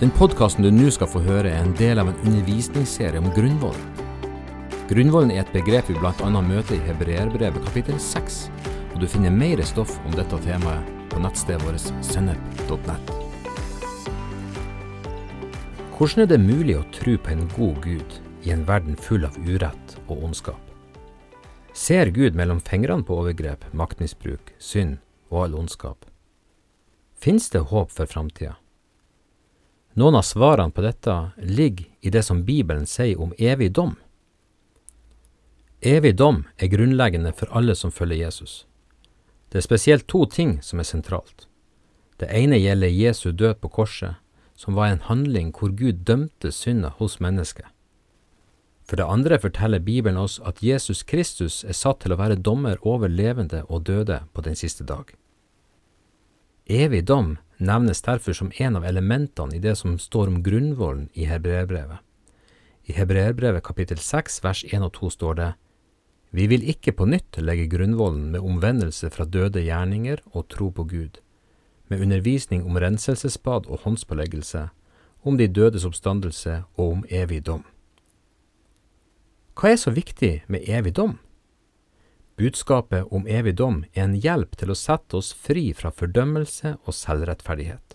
Den podkasten du nå skal få høre, er en del av en undervisningsserie om grunnvollen. Grunnvollen er et begrep vi bl.a. møter i Hebreerbrevet kapittel 6, og du finner mer stoff om dette temaet på nettstedet vårt sennep.nett. Hvordan er det mulig å tro på en god Gud i en verden full av urett og ondskap? Ser Gud mellom fingrene på overgrep, maktmisbruk, synd og all ondskap? Fins det håp for framtida? Noen av svarene på dette ligger i det som Bibelen sier om evig dom. Evig dom er grunnleggende for alle som følger Jesus. Det er spesielt to ting som er sentralt. Det ene gjelder Jesu død på korset, som var en handling hvor Gud dømte synda hos mennesket. For det andre forteller Bibelen oss at Jesus Kristus er satt til å være dommer over levende og døde på den siste dag. Evig dom nevnes derfor som en av elementene i det som står om grunnvollen i hebreerbrevet. I hebreerbrevet kapittel 6 vers 1 og 2 står det Vi vil ikke på nytt legge grunnvollen med omvendelse fra døde gjerninger og tro på Gud, med undervisning om renselsesbad og håndspåleggelse, om de dødes oppstandelse og om evig dom. Hva er så viktig med evig dom? Budskapet om evig dom er en hjelp til å sette oss fri fra fordømmelse og selvrettferdighet.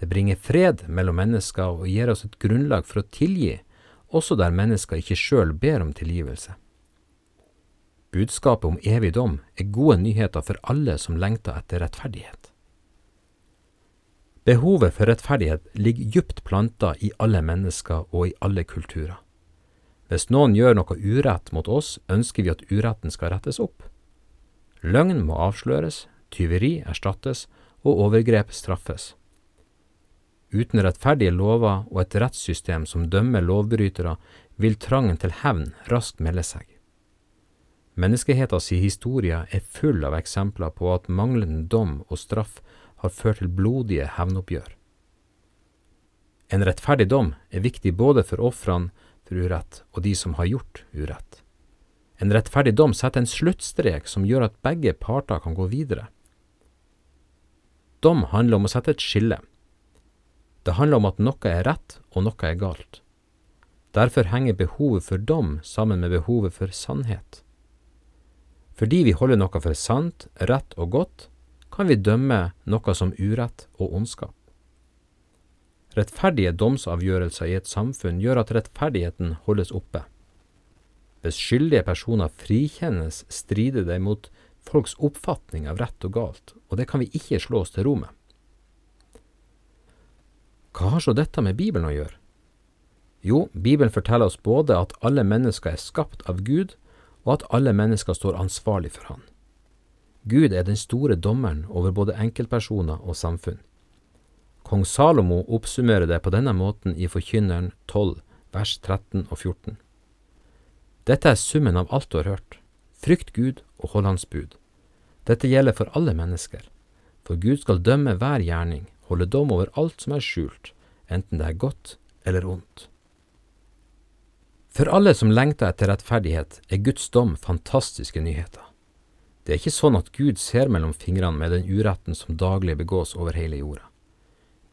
Det bringer fred mellom mennesker og gir oss et grunnlag for å tilgi, også der mennesker ikke sjøl ber om tilgivelse. Budskapet om evig dom er gode nyheter for alle som lengter etter rettferdighet. Behovet for rettferdighet ligger dypt planta i alle mennesker og i alle kulturer. Hvis noen gjør noe urett mot oss, ønsker vi at uretten skal rettes opp. Løgn må avsløres, tyveri erstattes og overgrep straffes. Uten rettferdige lover og et rettssystem som dømmer lovbrytere, vil trangen til hevn raskt melde seg. Menneskehetens historie er full av eksempler på at manglende dom og straff har ført til blodige hevnoppgjør. En rettferdig dom er viktig både for ofrene for urett og de som har gjort urett. En rettferdig dom setter en sluttstrek som gjør at begge parter kan gå videre. Dom handler om å sette et skille. Det handler om at noe er rett og noe er galt. Derfor henger behovet for dom sammen med behovet for sannhet. Fordi vi holder noe for sant, rett og godt, kan vi dømme noe som urett og ondskap. Rettferdige domsavgjørelser i et samfunn gjør at rettferdigheten holdes oppe. Hvis skyldige personer frikjennes, strider det mot folks oppfatning av rett og galt, og det kan vi ikke slå oss til ro med. Hva har så dette med Bibelen å gjøre? Jo, Bibelen forteller oss både at alle mennesker er skapt av Gud, og at alle mennesker står ansvarlig for Han. Gud er den store dommeren over både enkeltpersoner og samfunn. Kong Salomo oppsummerer det på denne måten i Forkynneren 12, vers 13 og 14. Dette er summen av alt du har hørt. Frykt Gud og hold Hans bud. Dette gjelder for alle mennesker. For Gud skal dømme hver gjerning, holde dom over alt som er skjult, enten det er godt eller ondt. For alle som lengter etter rettferdighet, er Guds dom fantastiske nyheter. Det er ikke sånn at Gud ser mellom fingrene med den uretten som daglig begås over hele jorda.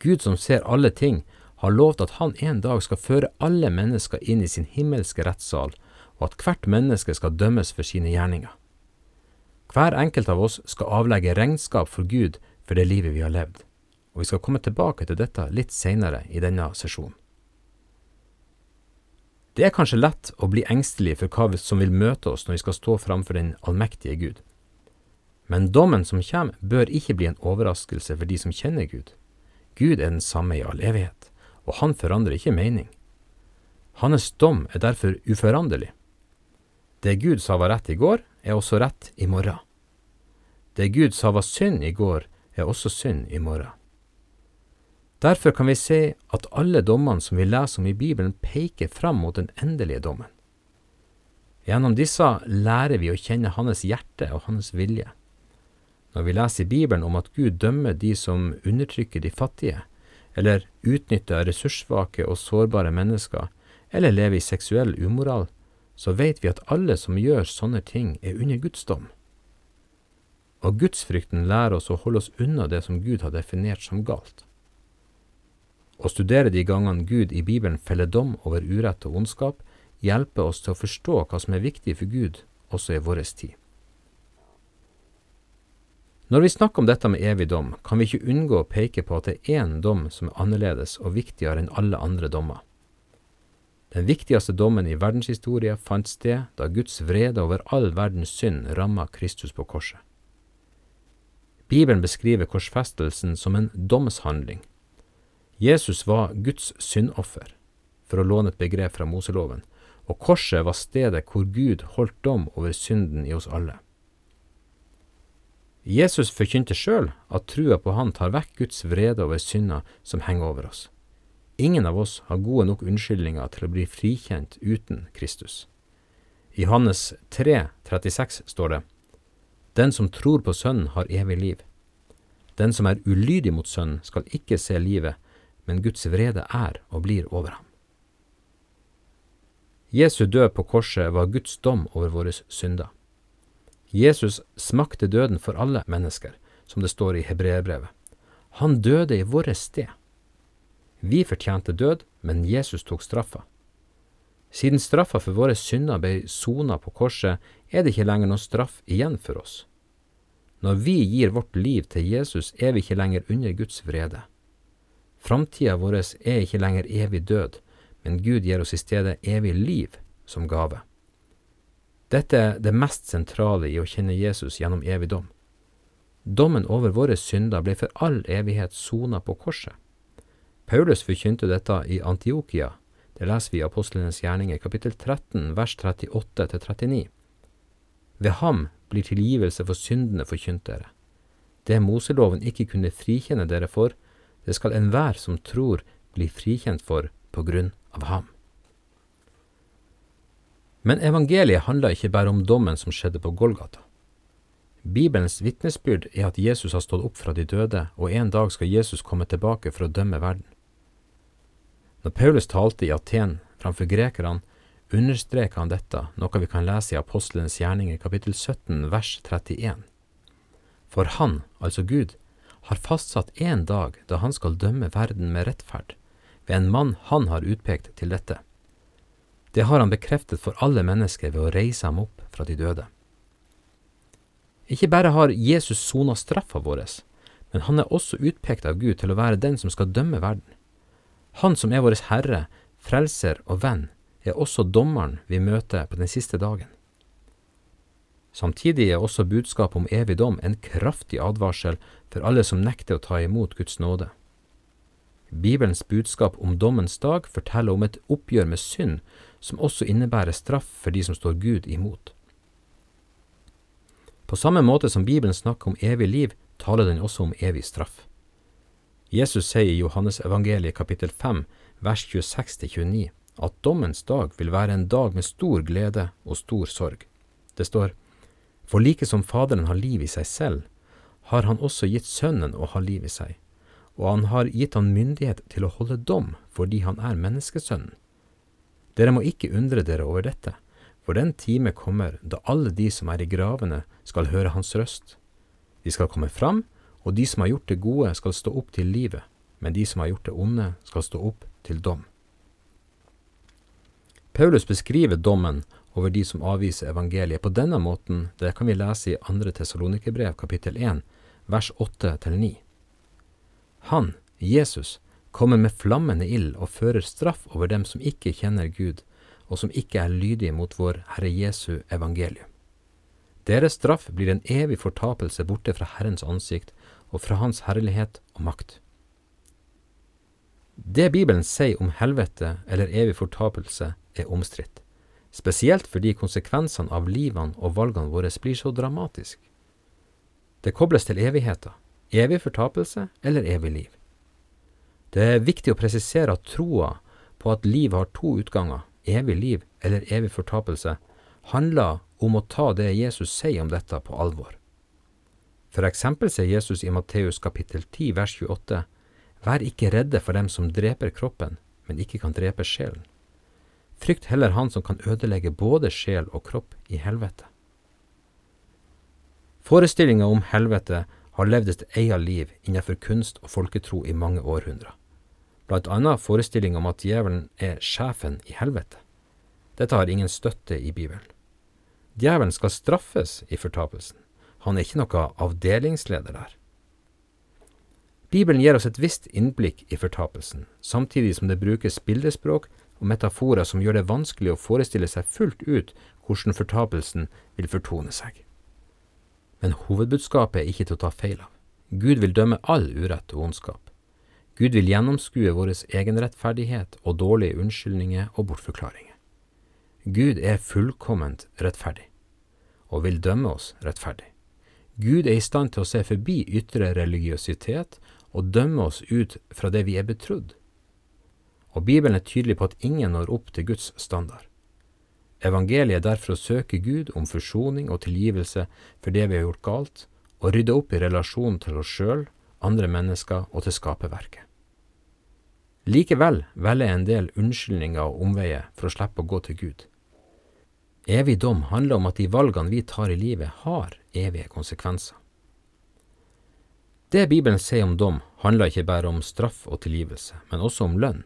Gud som ser alle ting, har lovt at han en dag skal føre alle mennesker inn i sin himmelske rettssal, og at hvert menneske skal dømmes for sine gjerninger. Hver enkelt av oss skal avlegge regnskap for Gud for det livet vi har levd, og vi skal komme tilbake til dette litt seinere i denne sesjonen. Det er kanskje lett å bli engstelig for hva som vil møte oss når vi skal stå framfor den allmektige Gud. Men dommen som kommer, bør ikke bli en overraskelse for de som kjenner Gud. Gud er den samme i all evighet, og han forandrer ikke mening. Hans dom er derfor uforanderlig. Det Gud sa var rett i går, er også rett i morgen. Det Gud sa var synd i går, er også synd i morgen. Derfor kan vi se at alle dommene som vi leser om i Bibelen, peker fram mot den endelige dommen. Gjennom disse lærer vi å kjenne hans hjerte og hans vilje. Når vi leser i Bibelen om at Gud dømmer de som undertrykker de fattige, eller utnytter ressurssvake og sårbare mennesker, eller lever i seksuell umoral, så vet vi at alle som gjør sånne ting, er under Guds dom. Og gudsfrykten lærer oss å holde oss unna det som Gud har definert som galt. Å studere de gangene Gud i Bibelen feller dom over urett og ondskap, hjelper oss til å forstå hva som er viktig for Gud, også i vår tid. Når vi snakker om dette med evig dom, kan vi ikke unngå å peke på at det er én dom som er annerledes og viktigere enn alle andre dommer. Den viktigste dommen i verdenshistoria fant sted da Guds vrede over all verdens synd ramma Kristus på korset. Bibelen beskriver korsfestelsen som en domshandling. Jesus var Guds syndoffer, for å låne et begrep fra Moseloven, og korset var stedet hvor Gud holdt dom over synden i oss alle. Jesus forkynte sjøl at trua på Han tar vekk Guds vrede over synda som henger over oss. Ingen av oss har gode nok unnskyldninger til å bli frikjent uten Kristus. I Johannes 3, 36 står det, Den som tror på Sønnen har evig liv. Den som er ulydig mot Sønnen skal ikke se livet, men Guds vrede er og blir over ham. Jesu død på korset var Guds dom over våre synder. Jesus smakte døden for alle mennesker, som det står i hebreerbrevet. Han døde i våre sted. Vi fortjente død, men Jesus tok straffa. Siden straffa for våre synder ble sona på korset, er det ikke lenger noen straff igjen for oss. Når vi gir vårt liv til Jesus, er vi ikke lenger under Guds vrede. Framtida vår er ikke lenger evig død, men Gud gir oss i stedet evig liv som gave. Dette er det mest sentrale i å kjenne Jesus gjennom evig dom. Dommen over våre synder ble for all evighet sona på korset. Paulus forkynte dette i Antiokia, det leser vi i Apostlenes gjerninger kapittel 13 vers 38 39. Ved ham blir tilgivelse for syndene forkynt dere. Det Moseloven ikke kunne frikjenne dere for, det skal enhver som tror bli frikjent for på grunn av ham. Men evangeliet handler ikke bare om dommen som skjedde på Golgata. Bibelens vitnesbyrd er at Jesus har stått opp fra de døde, og en dag skal Jesus komme tilbake for å dømme verden. Når Paulus talte i Aten framfor grekerne, understreker han dette, noe vi kan lese i Apostlenes gjerninger kapittel 17 vers 31. For han, altså Gud, har fastsatt en dag da han skal dømme verden med rettferd, ved en mann han har utpekt til dette. Det har han bekreftet for alle mennesker ved å reise ham opp fra de døde. Ikke bare har Jesus sona straffa vår, men han er også utpekt av Gud til å være den som skal dømme verden. Han som er vår Herre, Frelser og Venn, er også dommeren vi møter på den siste dagen. Samtidig er også budskapet om evig dom en kraftig advarsel for alle som nekter å ta imot Guds nåde. Bibelens budskap om dommens dag forteller om et oppgjør med synd, som også innebærer straff for de som står Gud imot. På samme måte som Bibelen snakker om evig liv, taler den også om evig straff. Jesus sier i Johannesevangeliet kapittel 5 vers 26-29 at dommens dag vil være en dag med stor glede og stor sorg. Det står, For like som Faderen har liv i seg selv, har han også gitt Sønnen å ha liv i seg og han har gitt han myndighet til å holde dom fordi han er menneskesønnen. Dere må ikke undre dere over dette, for den time kommer da alle de som er i gravene skal høre hans røst. De skal komme fram, og de som har gjort det gode skal stå opp til livet, men de som har gjort det onde skal stå opp til dom. Paulus beskriver dommen over de som avviser evangeliet på denne måten, det kan vi lese i 2. Tessalonikerbrev kapittel 1, vers 8 til 9. Han, Jesus, kommer med flammende ild og fører straff over dem som ikke kjenner Gud, og som ikke er lydige mot vår Herre Jesu evangelium. Deres straff blir en evig fortapelse borte fra Herrens ansikt og fra Hans herlighet og makt. Det Bibelen sier om helvete eller evig fortapelse, er omstridt, spesielt fordi konsekvensene av livene og valgene våre blir så dramatisk. Det kobles til evigheter, evig fortapelse eller evig liv. Det er viktig å presisere at troa på at livet har to utganger, evig liv eller evig fortapelse, handler om å ta det Jesus sier om dette, på alvor. For eksempel sier Jesus i Matteus kapittel 10 vers 28, Vær ikke redde for dem som dreper kroppen, men ikke kan drepe sjelen. Frykt heller han som kan ødelegge både sjel og kropp i helvete. Forestillinga om helvete har levd et eget liv innenfor kunst og folketro i mange århundrer. Blant annet forestilling om at djevelen er sjefen i helvete. Dette har ingen støtte i Bibelen. Djevelen skal straffes i fortapelsen. Han er ikke noe avdelingsleder der. Bibelen gir oss et visst innblikk i fortapelsen, samtidig som det brukes bildespråk og metaforer som gjør det vanskelig å forestille seg fullt ut hvordan fortapelsen vil fortone seg. Men hovedbudskapet er ikke til å ta feil av. Gud vil dømme all urett og ondskap. Gud vil gjennomskue vår egenrettferdighet og dårlige unnskyldninger og bortforklaringer. Gud er fullkomment rettferdig, og vil dømme oss rettferdig. Gud er i stand til å se forbi ytre religiøsitet og dømme oss ut fra det vi er betrodd. Og Bibelen er tydelig på at ingen når opp til Guds standard. Evangeliet er derfor å søke Gud om forsoning og tilgivelse for det vi har gjort galt, og rydde opp i relasjonen til oss sjøl, andre mennesker og til skaperverket. Likevel velger en del unnskyldninger og omveier for å slippe å gå til Gud. Evig dom handler om at de valgene vi tar i livet, har evige konsekvenser. Det Bibelen sier om dom, handler ikke bare om straff og tilgivelse, men også om lønn.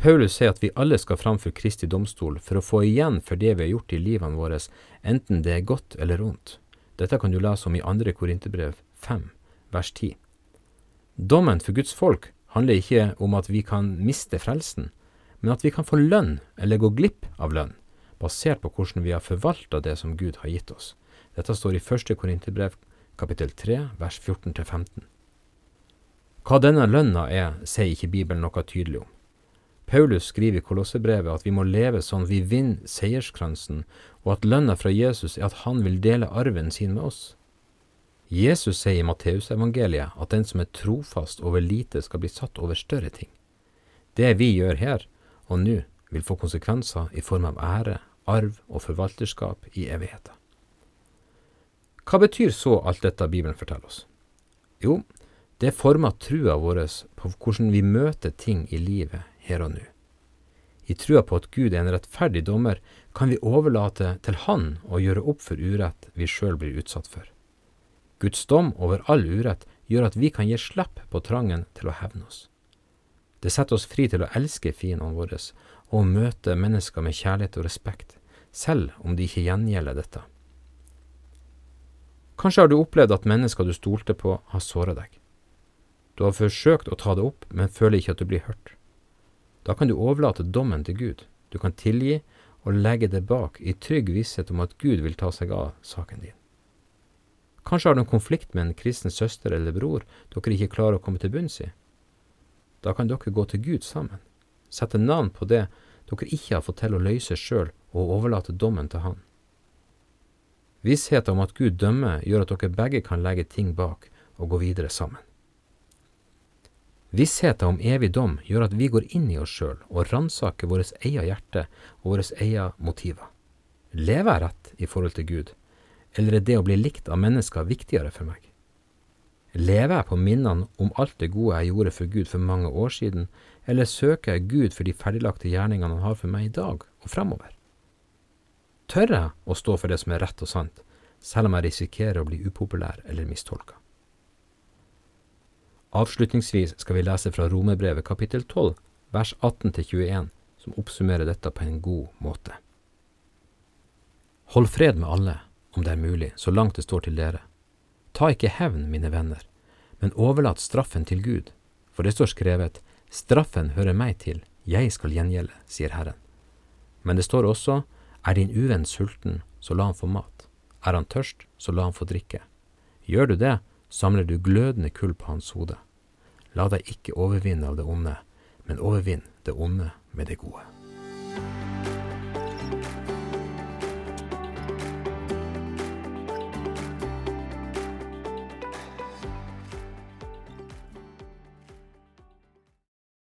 Paulus sier at vi alle skal framfor Kristi domstol for å få igjen for det vi har gjort i livene våre, enten det er godt eller ondt. Dette kan du lese om i andre Korinterbrev 5, vers 10. Dommen for Guds folk handler ikke om at vi kan miste frelsen, men at vi kan få lønn eller gå glipp av lønn, basert på hvordan vi har forvalta det som Gud har gitt oss. Dette står i første Korinterbrev kapittel 3 vers 14-15. Hva denne lønna er, sier ikke Bibelen noe tydelig om. Paulus skriver i Kolossebrevet at vi må leve sånn vi vinner seierskransen, og at lønna fra Jesus er at han vil dele arven sin med oss. Jesus sier i Matteusevangeliet at den som er trofast over lite, skal bli satt over større ting. Det vi gjør her og nå, vil få konsekvenser i form av ære, arv og forvalterskap i evigheten. Hva betyr så alt dette Bibelen forteller oss? Jo, det former trua vår på hvordan vi møter ting i livet her og nå. I trua på at Gud er en rettferdig dommer, kan vi overlate til Han å gjøre opp for urett vi sjøl blir utsatt for. Guds dom over all urett gjør at vi kan gi slipp på trangen til å hevne oss. Det setter oss fri til å elske fiendene våre og møte mennesker med kjærlighet og respekt, selv om de ikke gjengjelder dette. Kanskje har du opplevd at mennesker du stolte på, har såra deg. Du har forsøkt å ta det opp, men føler ikke at du blir hørt. Da kan du overlate dommen til Gud. Du kan tilgi og legge det bak i trygg visshet om at Gud vil ta seg av saken din. Kanskje har du en konflikt med en kristen søster eller bror dere ikke klarer å komme til bunns i. Da kan dere gå til Gud sammen, sette navn på det dere ikke har fått til å løse sjøl, og overlate dommen til Han. Vissheten om at Gud dømmer, gjør at dere begge kan legge ting bak og gå videre sammen. Vissheten om evig dom gjør at vi går inn i oss sjøl og ransaker vårt eget hjerte og våre egne motiver. Lever jeg rett i forhold til Gud, eller er det å bli likt av mennesker viktigere for meg? Lever jeg på minnene om alt det gode jeg gjorde for Gud for mange år siden, eller søker jeg Gud for de ferdiglagte gjerningene han har for meg i dag og fremover? Tør jeg å stå for det som er rett og sant, selv om jeg risikerer å bli upopulær eller mistolka? Avslutningsvis skal vi lese fra Romerbrevet kapittel 12, vers 18-21, som oppsummerer dette på en god måte. Hold fred med alle, om det er mulig, så langt det står til dere. Ta ikke hevn, mine venner, men overlat straffen til Gud, for det står skrevet, straffen hører meg til, jeg skal gjengjelde, sier Herren. Men det står også, er din uvenn sulten, så la han få mat. Er han tørst, så la han få drikke. Gjør du det, samler du glødende kull på hans hode. La deg ikke overvinne av det onde, men overvinn det onde med det gode.